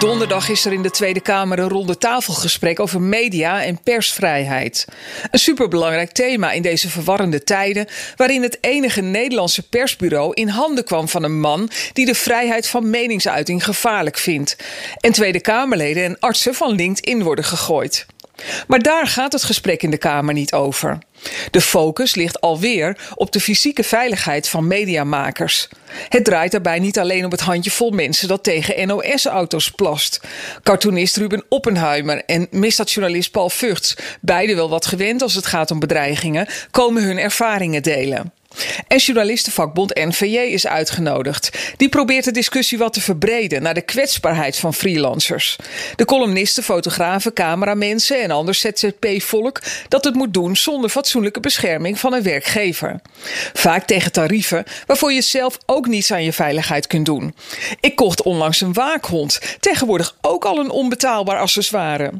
Donderdag is er in de Tweede Kamer een ronde tafelgesprek over media en persvrijheid. Een superbelangrijk thema in deze verwarrende tijden, waarin het enige Nederlandse persbureau in handen kwam van een man die de vrijheid van meningsuiting gevaarlijk vindt. En Tweede Kamerleden en artsen van LinkedIn worden gegooid. Maar daar gaat het gesprek in de Kamer niet over. De focus ligt alweer op de fysieke veiligheid van mediamakers. Het draait daarbij niet alleen om het handjevol mensen dat tegen NOS-auto's plast. Cartoonist Ruben Oppenheimer en misdaadjournalist Paul Vugts, beide wel wat gewend als het gaat om bedreigingen, komen hun ervaringen delen. En journalistenvakbond NVJ is uitgenodigd. Die probeert de discussie wat te verbreden naar de kwetsbaarheid van freelancers. De columnisten, fotografen, cameramensen en ander ZZP-volk dat het moet doen zonder fatsoenlijke bescherming van een werkgever. Vaak tegen tarieven waarvoor je zelf ook niets aan je veiligheid kunt doen. Ik kocht onlangs een waakhond, tegenwoordig ook al een onbetaalbaar accessoire.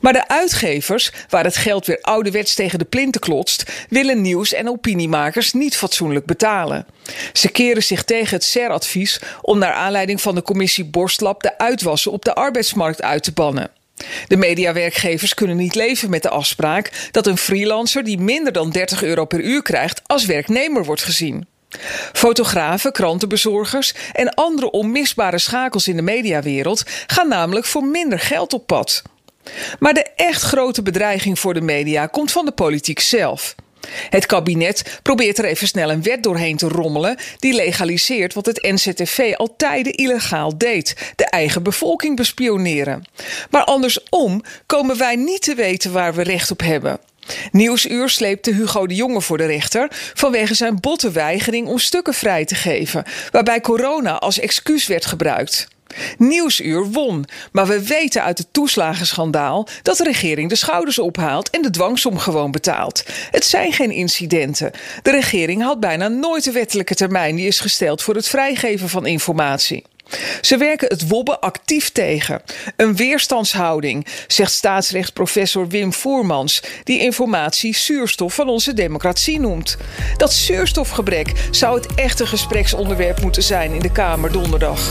Maar de uitgevers, waar het geld weer ouderwets tegen de plinten klotst, willen nieuws- en opiniemakers niet fatsoenlijk betalen. Ze keren zich tegen het SER-advies om naar aanleiding van de commissie Borstlab de uitwassen op de arbeidsmarkt uit te bannen. De mediawerkgevers kunnen niet leven met de afspraak dat een freelancer die minder dan 30 euro per uur krijgt als werknemer wordt gezien. Fotografen, krantenbezorgers en andere onmisbare schakels in de mediawereld gaan namelijk voor minder geld op pad. Maar de echt grote bedreiging voor de media komt van de politiek zelf. Het kabinet probeert er even snel een wet doorheen te rommelen die legaliseert wat het NZTV al tijden illegaal deed: de eigen bevolking bespioneren. Maar andersom komen wij niet te weten waar we recht op hebben. Nieuwsuur sleepte Hugo de Jonge voor de rechter vanwege zijn botte weigering om stukken vrij te geven, waarbij corona als excuus werd gebruikt. Nieuwsuur won, maar we weten uit het toeslagenschandaal dat de regering de schouders ophaalt en de dwangsom gewoon betaalt. Het zijn geen incidenten. De regering had bijna nooit de wettelijke termijn die is gesteld voor het vrijgeven van informatie. Ze werken het wobben actief tegen. Een weerstandshouding, zegt staatsrechtsprofessor Wim Voermans, die informatie zuurstof van onze democratie noemt. Dat zuurstofgebrek zou het echte gespreksonderwerp moeten zijn in de Kamer donderdag.